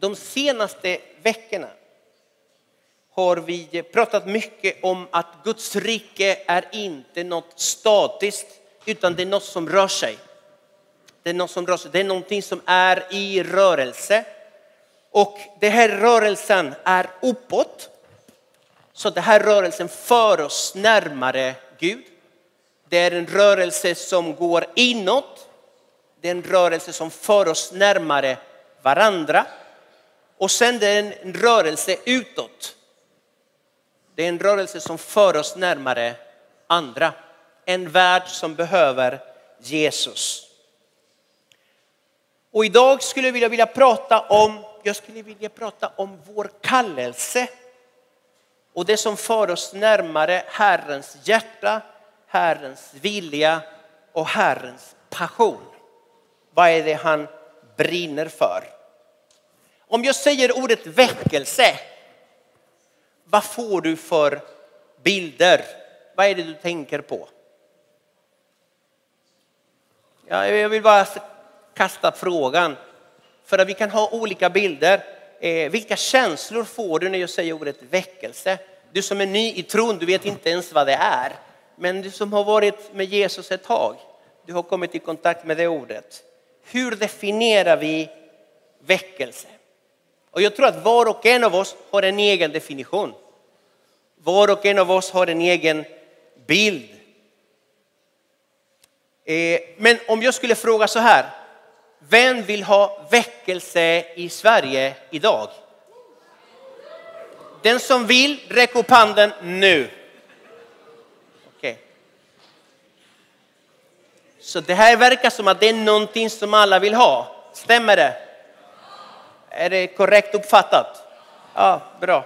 De senaste veckorna har vi pratat mycket om att Guds rike är inte något statiskt utan det är något som rör sig. Det är något som rör sig. Det är någonting som är i rörelse. Och den här rörelsen är uppåt. Så den här rörelsen för oss närmare Gud. Det är en rörelse som går inåt. Det är en rörelse som för oss närmare varandra. Och sen det är en rörelse utåt. Det är en rörelse som för oss närmare andra. En värld som behöver Jesus. Och idag skulle jag vilja, vilja prata om, jag skulle vilja prata om vår kallelse. Och det som för oss närmare Herrens hjärta, Herrens vilja och Herrens passion. Vad är det han brinner för? Om jag säger ordet väckelse, vad får du för bilder? Vad är det du tänker på? Ja, jag vill bara kasta frågan. För att vi kan ha olika bilder. Eh, vilka känslor får du när jag säger ordet väckelse? Du som är ny i tron, du vet inte ens vad det är. Men du som har varit med Jesus ett tag, du har kommit i kontakt med det ordet. Hur definierar vi väckelse? Och jag tror att var och en av oss har en egen definition. Var och en av oss har en egen bild. Eh, men om jag skulle fråga så här, vem vill ha väckelse i Sverige idag? Den som vill, räck upp handen nu. Okay. Så det här verkar som att det är någonting som alla vill ha. Stämmer det? Är det korrekt uppfattat? Ja, bra.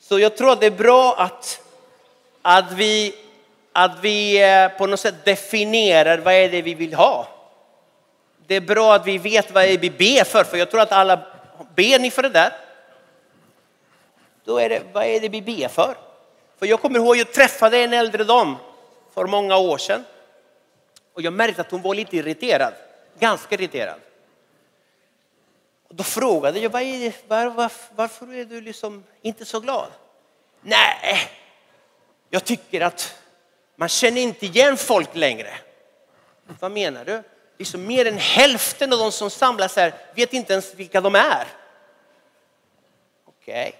Så jag tror att det är bra att, att, vi, att vi eh, på något sätt definierar vad är det vi vill ha. Det är bra att vi vet vad vi ber för, för jag tror att alla ber ni för det där. Då är det, vad är det vi ber för? För jag kommer ihåg, att jag träffade en äldre dam för många år sedan. Och jag märkte att hon var lite irriterad, ganska irriterad. Och då frågade jag, var är, var, var, varför är du liksom inte så glad? Nej, jag tycker att man känner inte igen folk längre. Vad menar du? Liksom mer än hälften av de som samlas här vet inte ens vilka de är. Okej, okay.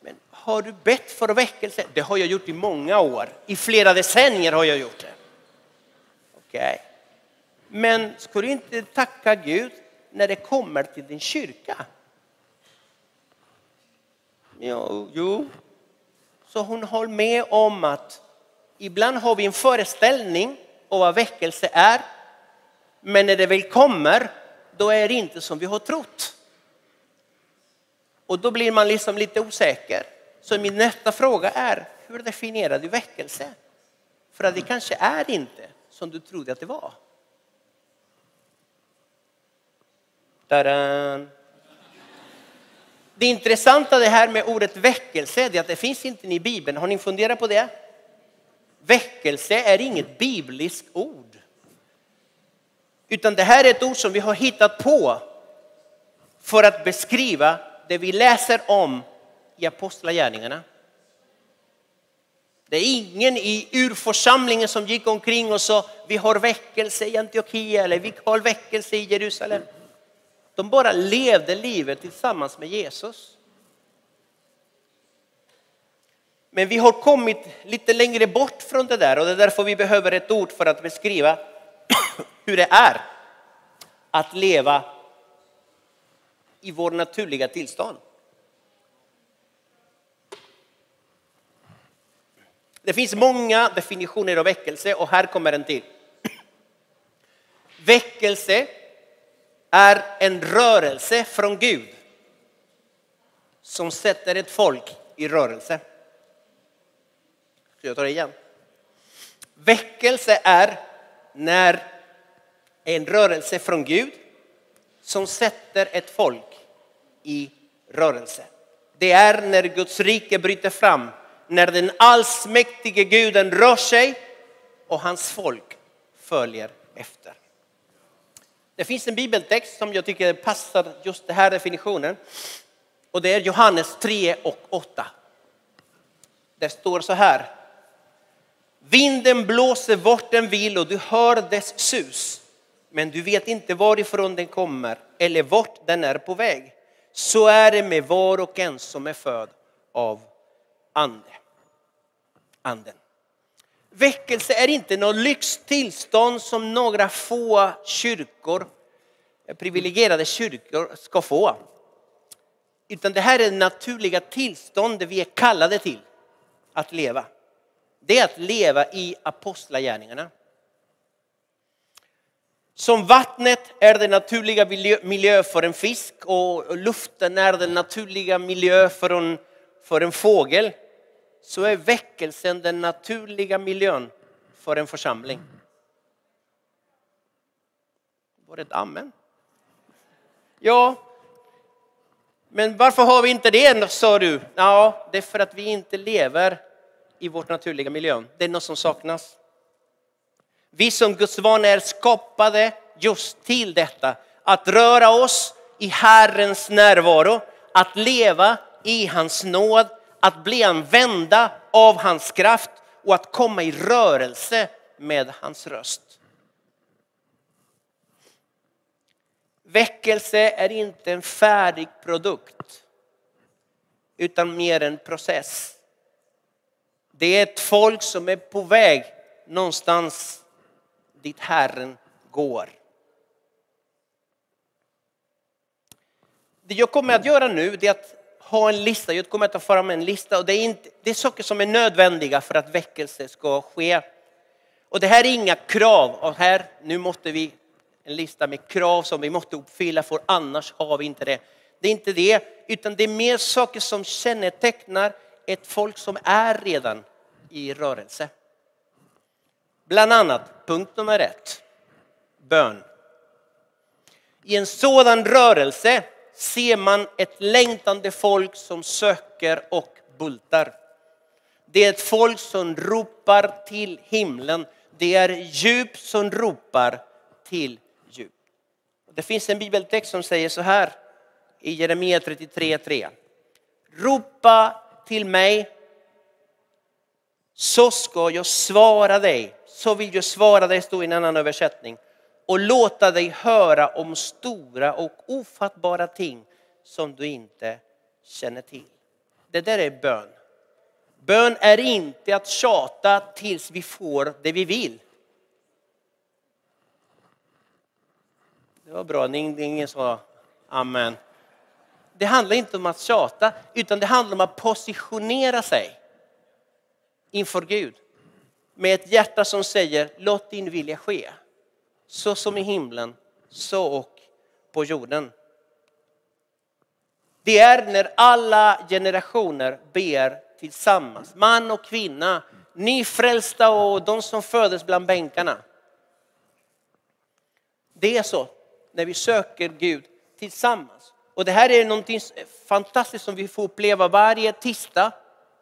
men har du bett för väckelse? Det har jag gjort i många år. I flera decennier har jag gjort det. Okej, okay. men ska du inte tacka Gud när det kommer till din kyrka? Jo, jo. Så hon håller med om att ibland har vi en föreställning om vad väckelse är. Men när det väl kommer, då är det inte som vi har trott. Och då blir man liksom lite osäker. Så min nästa fråga är, hur definierar du väckelse? För att det kanske är inte som du trodde att det var. Tadan. Det intressanta det här med ordet väckelse är att det finns inte i Bibeln. Har ni funderat på det? Väckelse är inget bibliskt ord. Utan det här är ett ord som vi har hittat på för att beskriva det vi läser om i apostlagärningarna. Det är ingen i urförsamlingen som gick omkring och sa vi har väckelse i Antiochia eller vi har väckelse i Jerusalem. De bara levde livet tillsammans med Jesus. Men vi har kommit lite längre bort från det där och det är därför vi behöver ett ord för att beskriva hur det är att leva i vår naturliga tillstånd. Det finns många definitioner av väckelse och här kommer en till. Väckelse är en rörelse från Gud som sätter ett folk i rörelse. Ska jag ta det igen? Väckelse är när en rörelse från Gud som sätter ett folk i rörelse. Det är när Guds rike bryter fram, när den allsmäktige guden rör sig och hans folk följer efter. Det finns en bibeltext som jag tycker passar just den här definitionen. Och det är Johannes 3 och 8. Det står så här. Vinden blåser vart den vill och du hör dess sus. Men du vet inte varifrån den kommer eller vart den är på väg. Så är det med var och en som är född av ande. anden. Väckelse är inte något lyxtillstånd som några få kyrkor, eh, privilegierade kyrkor ska få. Utan det här är det naturliga tillståndet vi är kallade till att leva. Det är att leva i apostlagärningarna. Som vattnet är den naturliga miljö för en fisk och luften är den naturliga miljö för en, för en fågel. Så är väckelsen den naturliga miljön för en församling. Var det ett amen? Ja, men varför har vi inte det, sa du? Ja, det är för att vi inte lever i vårt naturliga miljö. Det är något som saknas. Vi som Guds barn är skapade just till detta. Att röra oss i Herrens närvaro, att leva i hans nåd, att bli använda av hans kraft och att komma i rörelse med hans röst. Väckelse är inte en färdig produkt utan mer en process. Det är ett folk som är på väg någonstans dit Herren går. Det jag kommer att göra nu är att ha en lista. Jag kommer att ta fram en lista och det är, inte, det är saker som är nödvändiga för att väckelse ska ske. Och det här är inga krav. Och här, nu måste vi en lista med krav som vi måste uppfylla för annars har vi inte det. Det är inte det, utan det är mer saker som kännetecknar ett folk som är redan i rörelse. Bland annat punkt nummer ett, bön. I en sådan rörelse ser man ett längtande folk som söker och bultar. Det är ett folk som ropar till himlen. Det är djup som ropar till djup. Det finns en bibeltext som säger så här i Jeremia 33.3. Ropa till mig så ska jag svara dig. Så vill jag svara dig, står i en annan översättning. Och låta dig höra om stora och ofattbara ting som du inte känner till. Det där är bön. Bön är inte att tjata tills vi får det vi vill. Det var bra, ingen sa amen. Det handlar inte om att tjata, utan det handlar om att positionera sig inför Gud. Med ett hjärta som säger, låt din vilja ske. Så som i himlen, så och på jorden. Det är när alla generationer ber tillsammans, man och kvinna, nyfrälsta och de som föddes bland bänkarna. Det är så när vi söker Gud tillsammans. Och det här är någonting fantastiskt som vi får uppleva varje tisdag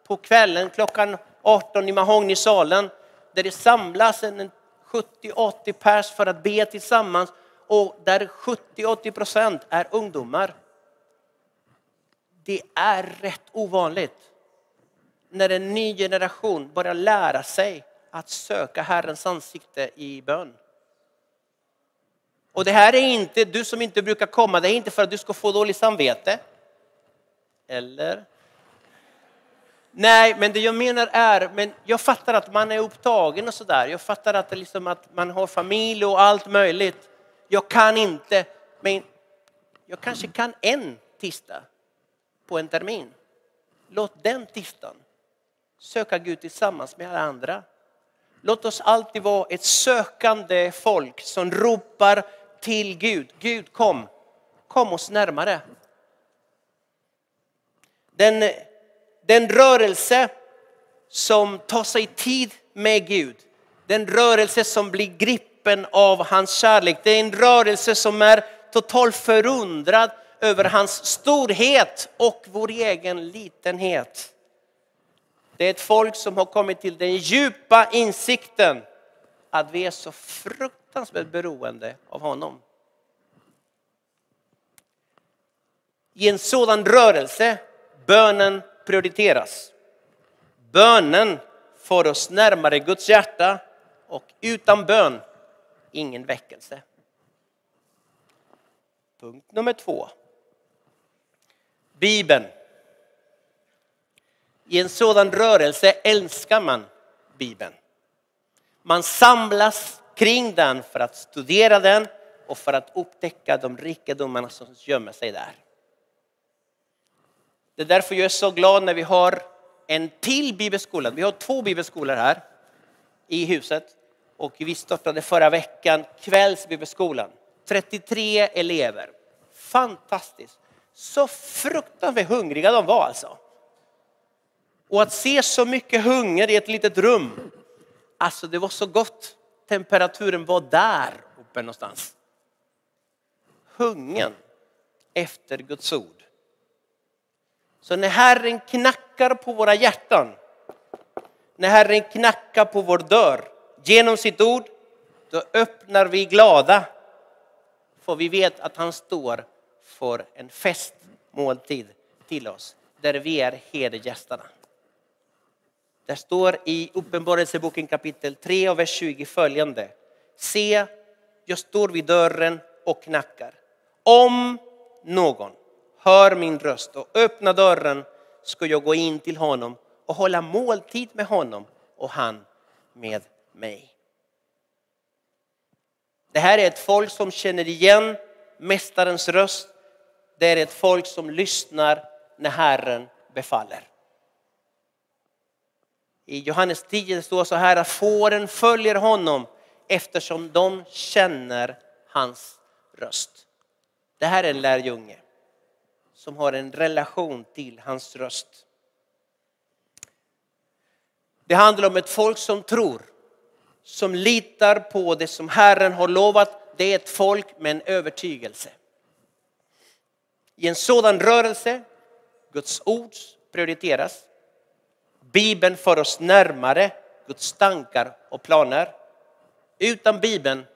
på kvällen klockan 18 i Mahognysalen, där det samlas en 70-80 pers för att be tillsammans och där 70-80 procent är ungdomar. Det är rätt ovanligt när en ny generation börjar lära sig att söka Herrens ansikte i bön. Och det här är inte, du som inte brukar komma, det är inte för att du ska få dåligt samvete. Eller? Nej, men det jag menar är, men jag fattar att man är upptagen och sådär. Jag fattar att, det liksom att man har familj och allt möjligt. Jag kan inte, men jag kanske kan en tisdag på en termin. Låt den tisdagen söka Gud tillsammans med alla andra. Låt oss alltid vara ett sökande folk som ropar till Gud. Gud kom, kom oss närmare. Den, den rörelse som tar sig tid med Gud, den rörelse som blir gripen av hans kärlek, det är en rörelse som är totalt förundrad över hans storhet och vår egen litenhet. Det är ett folk som har kommit till den djupa insikten att vi är så fruktansvärt beroende av honom. I en sådan rörelse, bönen prioriteras. Bönen för oss närmare Guds hjärta och utan bön, ingen väckelse. Punkt nummer två. Bibeln. I en sådan rörelse älskar man Bibeln. Man samlas kring den för att studera den och för att upptäcka de rikedomar som gömmer sig där. Det är därför jag är så glad när vi har en till bibelskola. Vi har två bibelskolor här i huset och vi startade förra veckan kvällsbibelskolan. 33 elever. Fantastiskt. Så fruktansvärt hungriga de var alltså. Och att se så mycket hunger i ett litet rum. Alltså det var så gott. Temperaturen var där uppe någonstans. Hungern efter Guds ord. Så när Herren knackar på våra hjärtan, när Herren knackar på vår dörr genom sitt ord, då öppnar vi glada. För vi vet att han står för en festmåltid till oss, där vi är herdegästerna. Det står i Uppenbarelseboken kapitel 3 och vers 20 följande. Se, jag står vid dörren och knackar. Om någon hör min röst och öppna dörren ska jag gå in till honom och hålla måltid med honom och han med mig. Det här är ett folk som känner igen Mästarens röst. Det är ett folk som lyssnar när Herren befaller. I Johannes 10 står så här att fåren följer honom eftersom de känner hans röst. Det här är en lärjunge som har en relation till hans röst. Det handlar om ett folk som tror, som litar på det som Herren har lovat. Det är ett folk med en övertygelse. I en sådan rörelse, Guds ord prioriteras. Bibeln för oss närmare Guds tankar och planer. Utan Bibeln,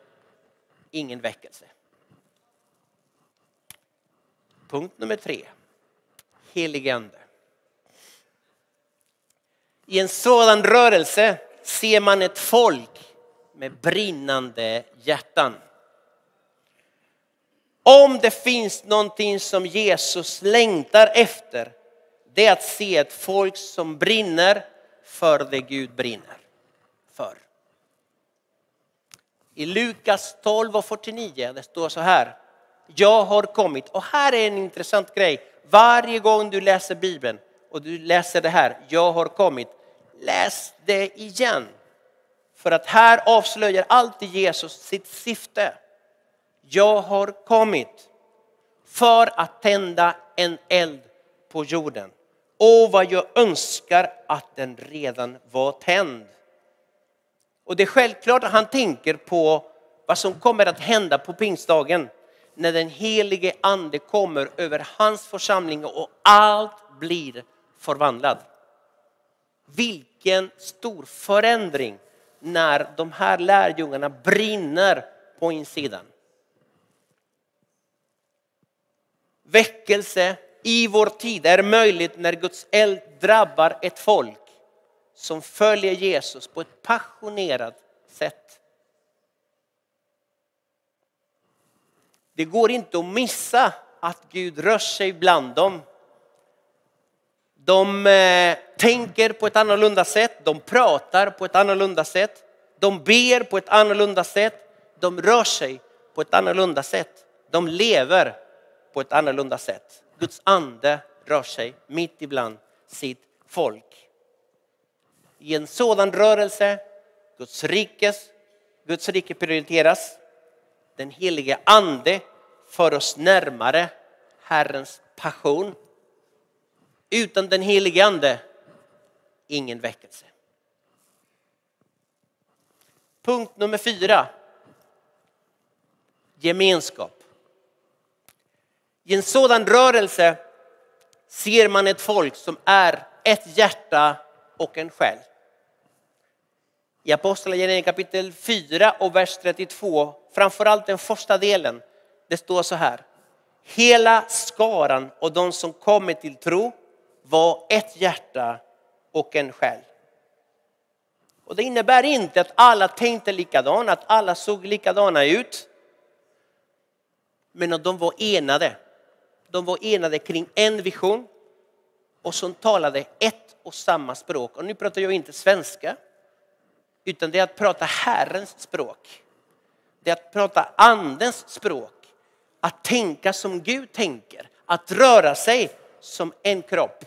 ingen väckelse. Punkt nummer tre. Helig ande. I en sådan rörelse ser man ett folk med brinnande hjärtan. Om det finns någonting som Jesus längtar efter, det är att se ett folk som brinner för det Gud brinner för. I Lukas 12 och 49, det står så här. Jag har kommit. Och här är en intressant grej. Varje gång du läser Bibeln och du läser det här, jag har kommit. Läs det igen. För att här avslöjar alltid Jesus sitt syfte. Jag har kommit för att tända en eld på jorden. Och vad jag önskar att den redan var tänd. Och det är självklart att han tänker på vad som kommer att hända på pingstdagen när den helige ande kommer över hans församling och allt blir förvandlat. Vilken stor förändring när de här lärjungarna brinner på insidan. Väckelse i vår tid är möjligt när Guds eld drabbar ett folk som följer Jesus på ett passionerat sätt. Det går inte att missa att Gud rör sig bland dem. De eh, tänker på ett annorlunda sätt, de pratar på ett annorlunda sätt, de ber på ett annorlunda sätt, de rör sig på ett annorlunda sätt, de lever på ett annorlunda sätt. Guds ande rör sig mitt ibland sitt folk. I en sådan rörelse, Guds rikes, Guds rike prioriteras, den helige ande för oss närmare Herrens passion. Utan den helige ande, ingen väckelse. Punkt nummer fyra. Gemenskap. I en sådan rörelse ser man ett folk som är ett hjärta och en själ. I Apostlagärningarna kapitel 4 och vers 32, framförallt den första delen, det står så här. Hela skaran och de som kommit till tro var ett hjärta och en själ. Och det innebär inte att alla tänkte likadant, att alla såg likadana ut. Men att de var enade. De var enade kring en vision och som talade ett och samma språk. Och nu pratar jag inte svenska, utan det är att prata Herrens språk. Det är att prata andens språk. Att tänka som Gud tänker, att röra sig som en kropp.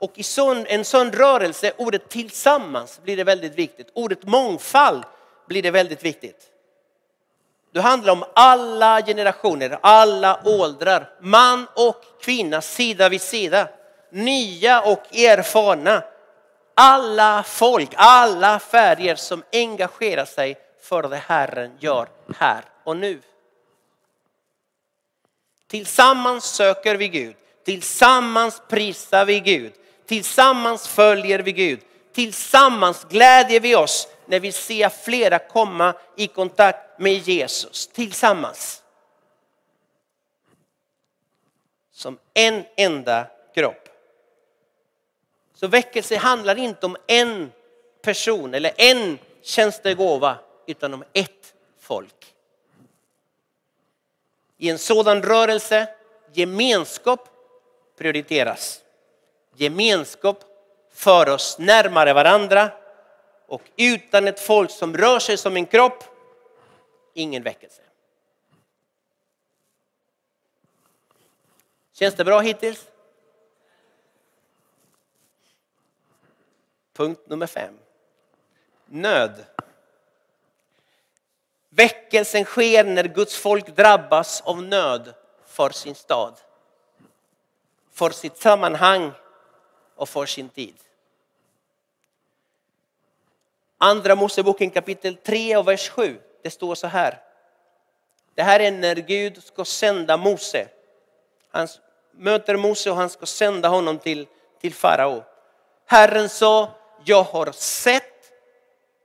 Och i sån, en sån rörelse, ordet tillsammans blir det väldigt viktigt. Ordet mångfald blir det väldigt viktigt. Det handlar om alla generationer, alla åldrar, man och kvinna sida vid sida. Nya och erfarna. Alla folk, alla färger som engagerar sig för det Herren gör här och nu. Tillsammans söker vi Gud, tillsammans prisar vi Gud, tillsammans följer vi Gud, tillsammans glädjer vi oss när vi ser flera komma i kontakt med Jesus tillsammans. Som en enda kropp. Så väckelse handlar inte om en person eller en tjänstegåva utan om ett folk. I en sådan rörelse gemenskap prioriteras. Gemenskap för oss närmare varandra och utan ett folk som rör sig som en kropp, ingen väckelse. Känns det bra hittills? Punkt nummer fem. Nöd. Väckelsen sker när Guds folk drabbas av nöd för sin stad, för sitt sammanhang och för sin tid. Andra Moseboken kapitel 3 och vers 7. Det står så här. Det här är när Gud ska sända Mose. Han möter Mose och han ska sända honom till, till farao. Herren sa, jag har sett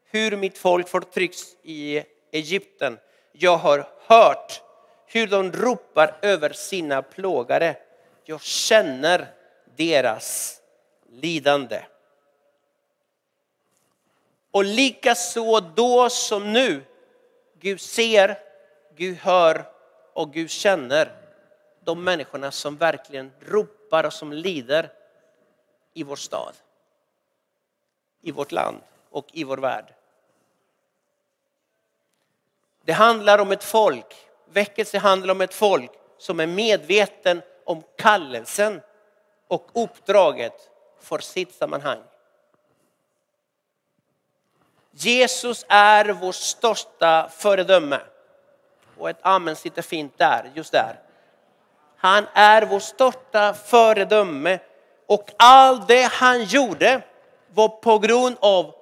hur mitt folk förtrycks i Egypten. Jag har hört hur de ropar över sina plågare. Jag känner deras lidande. Och likaså då som nu, Gud ser, Gud hör och Gud känner de människorna som verkligen ropar och som lider i vår stad, i vårt land och i vår värld. Det handlar om ett folk, väckelse handlar om ett folk som är medveten om kallelsen och uppdraget för sitt sammanhang. Jesus är vårt största föredöme. Och ett amen sitter fint där, just där. Han är vårt största föredöme och allt det han gjorde var på grund av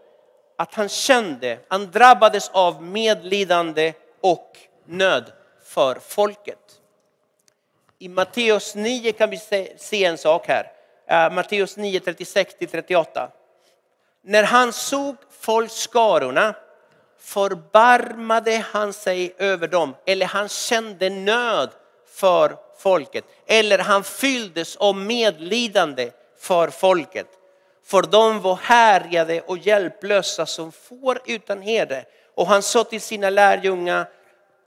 att han kände, han drabbades av medlidande och nöd för folket. I Matteus 9 kan vi se en sak här. Eh, Matteus 9, 36-38. När han såg folkskarorna förbarmade han sig över dem, eller han kände nöd för folket, eller han fylldes av medlidande för folket. För de var härjade och hjälplösa som får utan herde. Och han sa till sina lärjungar,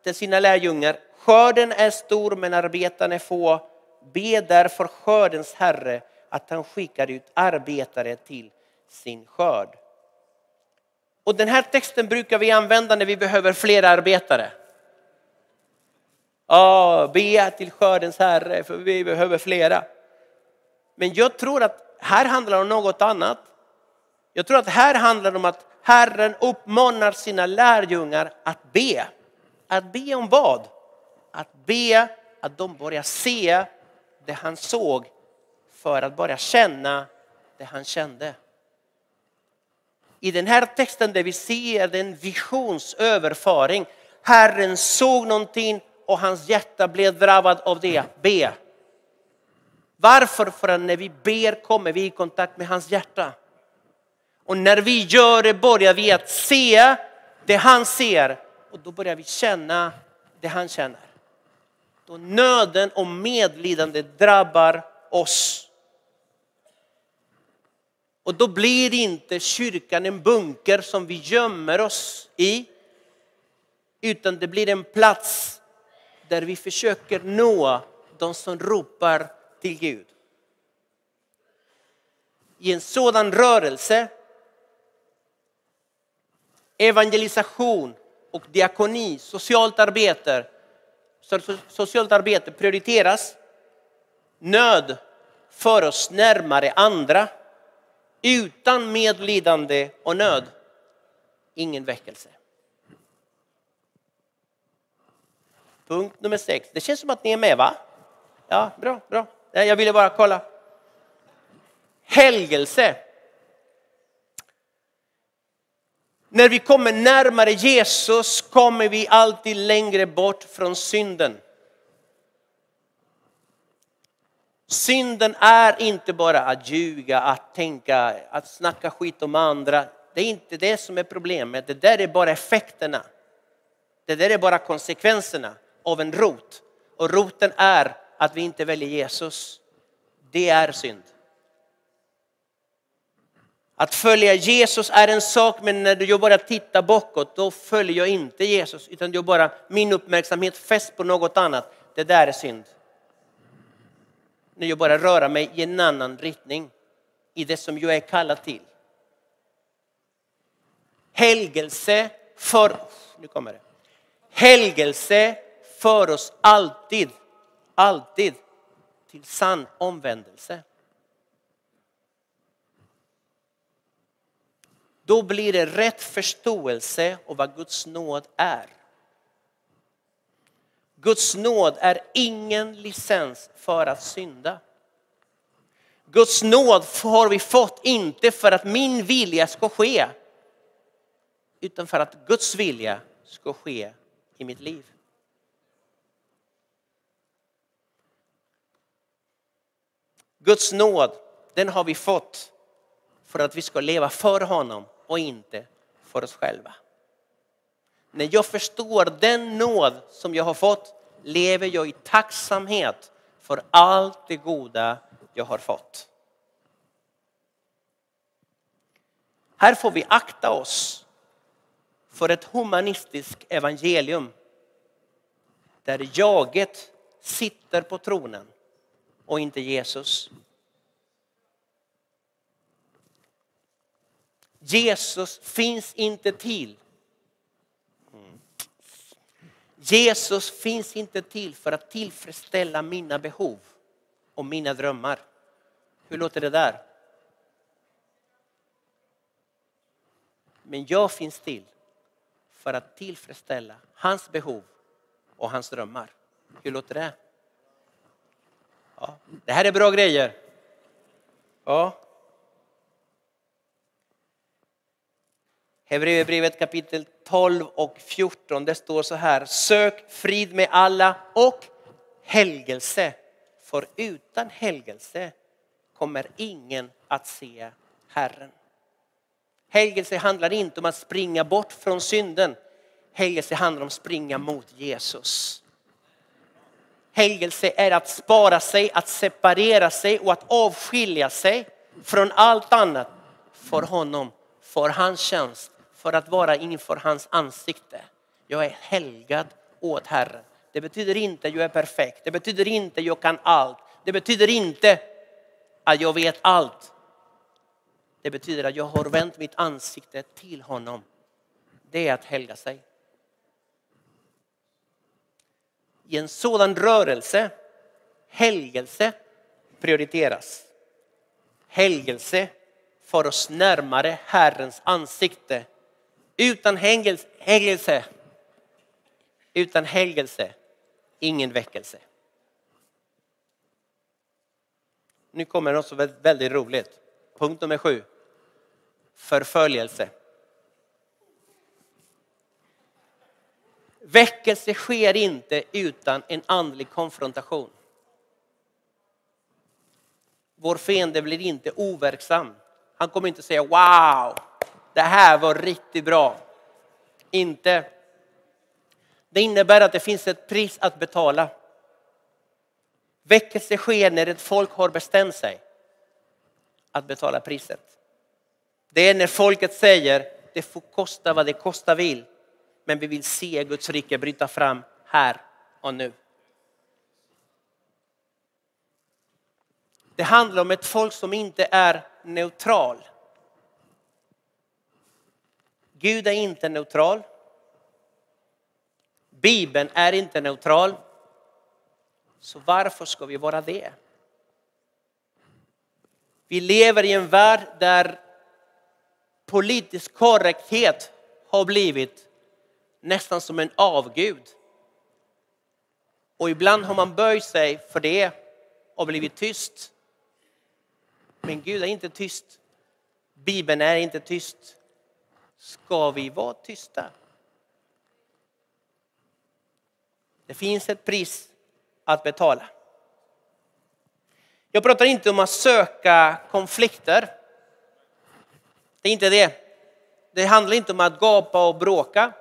till sina lärjungar, skörden är stor men arbetarna få. Be därför skördens herre att han skickar ut arbetare till sin skörd. Och den här texten brukar vi använda när vi behöver fler arbetare. Ja, be till skördens herre för vi behöver flera. Men jag tror att här handlar det om något annat. Jag tror att här handlar det om att Herren uppmanar sina lärjungar att be. Att be om vad? Att be att de börjar se det han såg för att börja känna det han kände. I den här texten där vi ser en visionsöverföring. Herren såg någonting och hans hjärta blev drabbat av det. Be. Varför? För att när vi ber kommer vi i kontakt med hans hjärta. Och när vi gör det börjar vi att se det han ser och då börjar vi känna det han känner. då nöden och medlidande drabbar oss. Och då blir inte kyrkan en bunker som vi gömmer oss i. Utan det blir en plats där vi försöker nå de som ropar till Gud. I en sådan rörelse, evangelisation och diakoni, socialt arbete, socialt arbete prioriteras. Nöd för oss närmare andra. Utan medlidande och nöd, ingen väckelse. Punkt nummer sex. Det känns som att ni är med va? Ja, bra, bra. Jag ville bara kolla. Helgelse. När vi kommer närmare Jesus kommer vi alltid längre bort från synden. Synden är inte bara att ljuga, att tänka, att snacka skit om andra. Det är inte det som är problemet. Det där är bara effekterna. Det där är bara konsekvenserna av en rot. Och roten är att vi inte väljer Jesus. Det är synd. Att följa Jesus är en sak, men när jag börjar titta bakåt, då följer jag inte Jesus, utan jag bara min uppmärksamhet fäst på något annat. Det där är synd. När jag bara röra mig i en annan riktning, i det som jag är kallad till. Helgelse för, nu kommer det. Helgelse för oss alltid, alltid till sann omvändelse. Då blir det rätt förståelse av vad Guds nåd är. Guds nåd är ingen licens för att synda. Guds nåd har vi fått inte för att min vilja ska ske, utan för att Guds vilja ska ske i mitt liv. Guds nåd, den har vi fått för att vi ska leva för honom och inte för oss själva. När jag förstår den nåd som jag har fått lever jag i tacksamhet för allt det goda jag har fått. Här får vi akta oss för ett humanistiskt evangelium där jaget sitter på tronen och inte Jesus. Jesus finns inte till. Jesus finns inte till för att tillfredsställa mina behov och mina drömmar. Hur låter det där? Men jag finns till för att tillfredsställa hans behov och hans drömmar. Hur låter det? Ja, det här är bra grejer. Ja. Hebreerbrevet kapitel 12 och 14, det står så här. Sök frid med alla och helgelse. För utan helgelse kommer ingen att se Herren. Helgelse handlar inte om att springa bort från synden. Helgelse handlar om att springa mot Jesus. Helgelse är att spara sig, att separera sig och att avskilja sig från allt annat för honom, för hans tjänst, för att vara inför hans ansikte. Jag är helgad åt Herren. Det betyder inte att jag är perfekt. Det betyder inte att jag kan allt. Det betyder inte att jag vet allt. Det betyder att jag har vänt mitt ansikte till honom. Det är att helga sig. I en sådan rörelse, helgelse, prioriteras. Helgelse för oss närmare Herrens ansikte utan helgelse, utan helgelse, ingen väckelse. Nu kommer något så väldigt roligt. Punkt nummer sju. Förföljelse. Väckelse sker inte utan en andlig konfrontation. Vår fiende blir inte overksam. Han kommer inte säga wow, det här var riktigt bra. Inte. Det innebär att det finns ett pris att betala. Väckelse sker när ett folk har bestämt sig att betala priset. Det är när folket säger det får kosta vad det kosta vill. Men vi vill se Guds rike bryta fram här och nu. Det handlar om ett folk som inte är neutral. Gud är inte neutral. Bibeln är inte neutral. Så varför ska vi vara det? Vi lever i en värld där politisk korrekthet har blivit nästan som en avgud. Och ibland har man böjt sig för det och blivit tyst. Men Gud är inte tyst. Bibeln är inte tyst. Ska vi vara tysta? Det finns ett pris att betala. Jag pratar inte om att söka konflikter. Det är inte det. Det handlar inte om att gapa och bråka.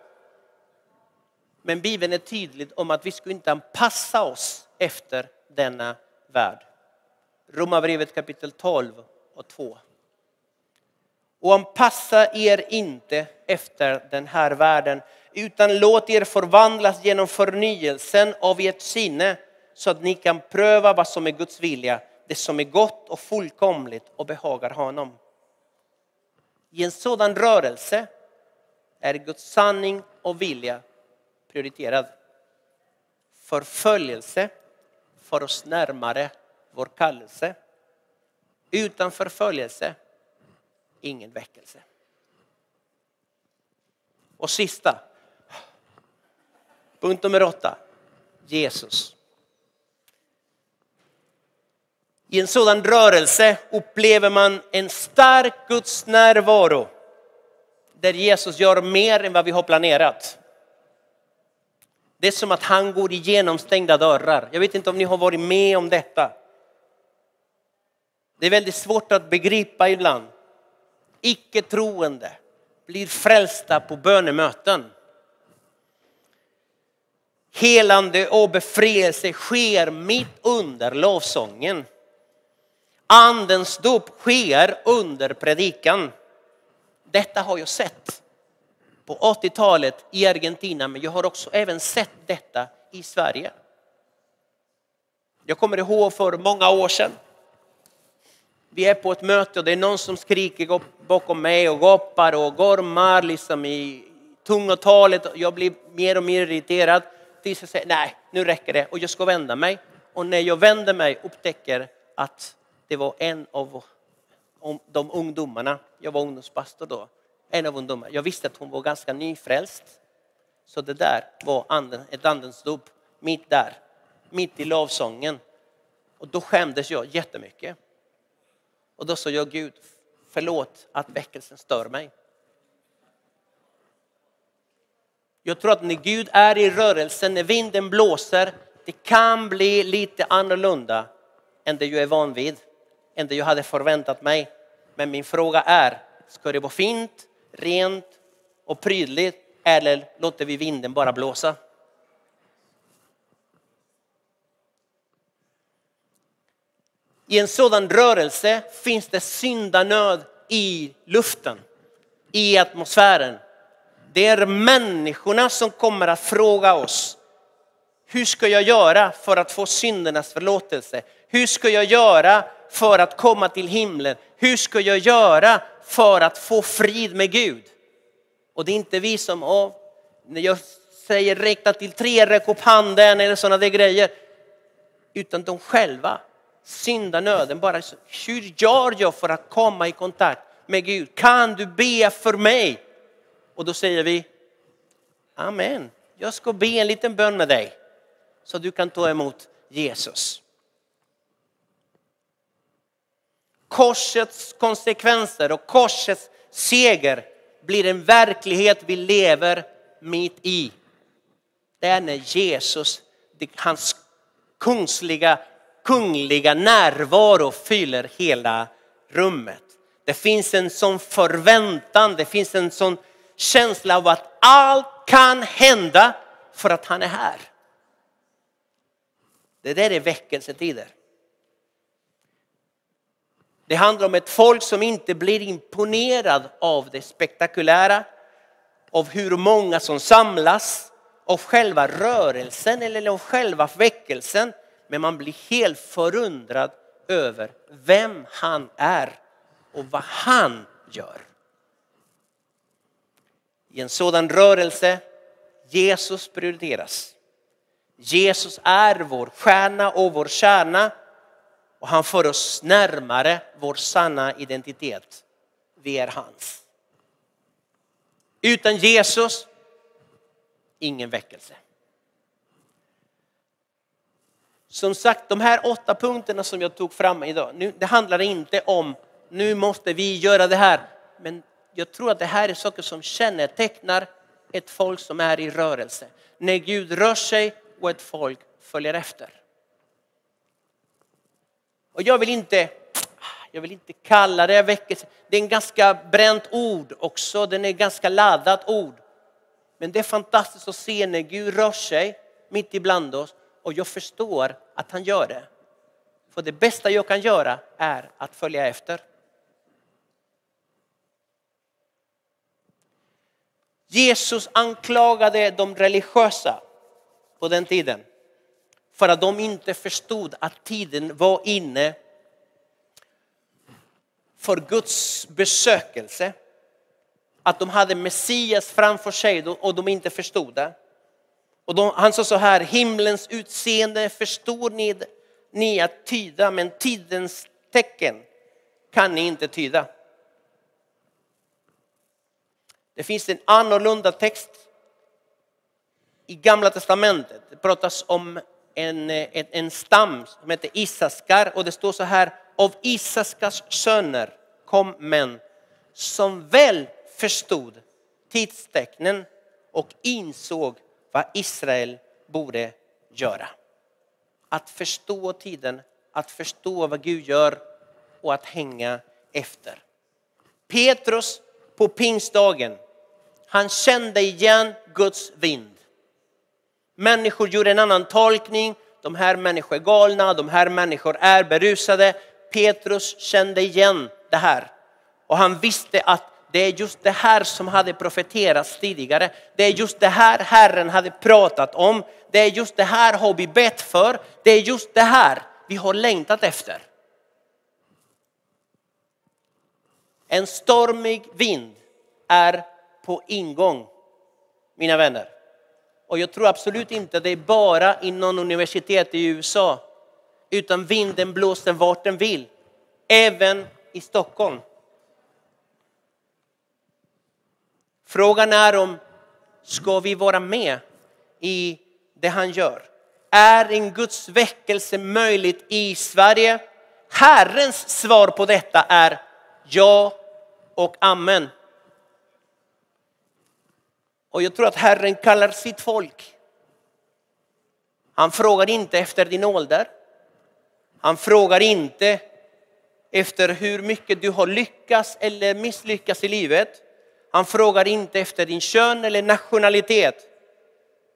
Men Bibeln är tydlig om att vi ska inte anpassa oss efter denna värld. Romarbrevet kapitel 12 och 2. Och anpassa er inte efter den här världen utan låt er förvandlas genom förnyelsen av ert sinne så att ni kan pröva vad som är Guds vilja, det som är gott och fullkomligt och behagar honom. I en sådan rörelse är Guds sanning och vilja prioriterad. Förföljelse för oss närmare vår kallelse. Utan förföljelse, ingen väckelse. Och sista, punkt nummer åtta, Jesus. I en sådan rörelse upplever man en stark Guds närvaro där Jesus gör mer än vad vi har planerat. Det är som att han går igenom stängda dörrar. Jag vet inte om ni har varit med om detta. Det är väldigt svårt att begripa ibland. Icke troende blir frälsta på bönemöten. Helande och befrielse sker mitt under lovsången. Andens dop sker under predikan. Detta har jag sett på 80-talet i Argentina, men jag har också även sett detta i Sverige. Jag kommer ihåg för många år sedan. Vi är på ett möte och det är någon som skriker bakom mig och gapar och gormar liksom i tungotalet. Jag blir mer och mer irriterad tills jag säger nej, nu räcker det och jag ska vända mig. Och när jag vänder mig upptäcker att det var en av de ungdomarna, jag var ungdomspastor då, en av ungdomarna. Jag visste att hon var ganska nyfrälst. Så det där var anden, ett andens dop, mitt där, mitt i lovsången. Och då skämdes jag jättemycket. Och då sa jag Gud, förlåt att väckelsen stör mig. Jag tror att när Gud är i rörelse, när vinden blåser, det kan bli lite annorlunda än det jag är van vid, än det jag hade förväntat mig. Men min fråga är, ska det vara fint, rent och prydligt eller låter vi vinden bara blåsa? I en sådan rörelse finns det syndanöd i luften, i atmosfären. Det är människorna som kommer att fråga oss, hur ska jag göra för att få syndernas förlåtelse? Hur ska jag göra för att komma till himlen? Hur ska jag göra för att få frid med Gud? Och det är inte vi som, oh, när jag säger räkna till tre, räck upp handen eller sådana där grejer. Utan de själva, syndanöden, bara hur gör jag för att komma i kontakt med Gud? Kan du be för mig? Och då säger vi, Amen, jag ska be en liten bön med dig så du kan ta emot Jesus. Korsets konsekvenser och korsets seger blir en verklighet vi lever mitt i. Det är när Jesus, hans kungsliga, kungliga närvaro fyller hela rummet. Det finns en sån förväntan, det finns en sån känsla av att allt kan hända för att han är här. Det där är väckelsetider. Det handlar om ett folk som inte blir imponerad av det spektakulära, av hur många som samlas, av själva rörelsen eller av själva väckelsen. Men man blir helt förundrad över vem han är och vad han gör. I en sådan rörelse, Jesus prioriteras. Jesus är vår stjärna och vår kärna och han för oss närmare vår sanna identitet. Vi är hans. Utan Jesus, ingen väckelse. Som sagt, de här åtta punkterna som jag tog fram idag, nu, det handlar inte om nu måste vi göra det här. Men jag tror att det här är saker som kännetecknar ett folk som är i rörelse. När Gud rör sig och ett folk följer efter. Och jag vill inte, jag vill inte kalla det väckelse. Det är en ganska bränt ord också. Den är ganska laddat ord. Men det är fantastiskt att se när Gud rör sig mitt ibland oss och jag förstår att han gör det. För det bästa jag kan göra är att följa efter. Jesus anklagade de religiösa på den tiden för att de inte förstod att tiden var inne för Guds besökelse. Att de hade Messias framför sig och de inte förstod det. Och de, han sa så här, himlens utseende förstår ni, ni att tyda men tidens tecken kan ni inte tyda. Det finns en annorlunda text i gamla testamentet. Det pratas om en, eh, en, en stam som heter Isaskar och det står så här, av Isaskars söner kom män som väl förstod tidstecknen och insåg vad Israel borde göra. Att förstå tiden, att förstå vad Gud gör och att hänga efter. Petrus på pingstdagen, han kände igen Guds vind. Människor gjorde en annan tolkning. De här människor är galna, de här människor är berusade. Petrus kände igen det här och han visste att det är just det här som hade profeterats tidigare. Det är just det här Herren hade pratat om. Det är just det här har vi bett för. Det är just det här vi har längtat efter. En stormig vind är på ingång, mina vänner. Och jag tror absolut inte det är bara inom universitet i USA, utan vinden blåser vart den vill. Även i Stockholm. Frågan är om ska vi vara med i det han gör? Är en Guds väckelse möjligt i Sverige? Herrens svar på detta är ja och amen. Och jag tror att Herren kallar sitt folk. Han frågar inte efter din ålder. Han frågar inte efter hur mycket du har lyckats eller misslyckats i livet. Han frågar inte efter din kön eller nationalitet.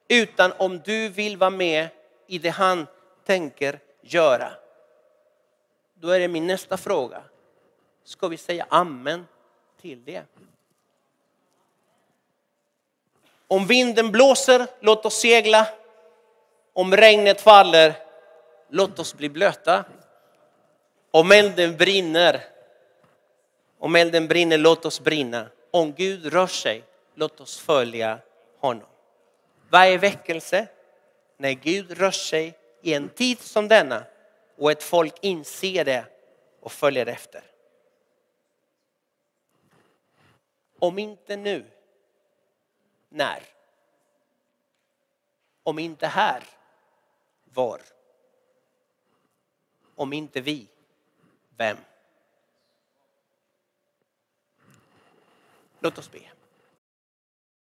Utan om du vill vara med i det han tänker göra. Då är det min nästa fråga. Ska vi säga amen till det? Om vinden blåser, låt oss segla. Om regnet faller, låt oss bli blöta. Om elden brinner, om elden brinner, låt oss brinna. Om Gud rör sig, låt oss följa honom. Vad är väckelse? När Gud rör sig i en tid som denna och ett folk inser det och följer efter. Om inte nu, när? Om inte här, var? Om inte vi, vem? Låt oss be.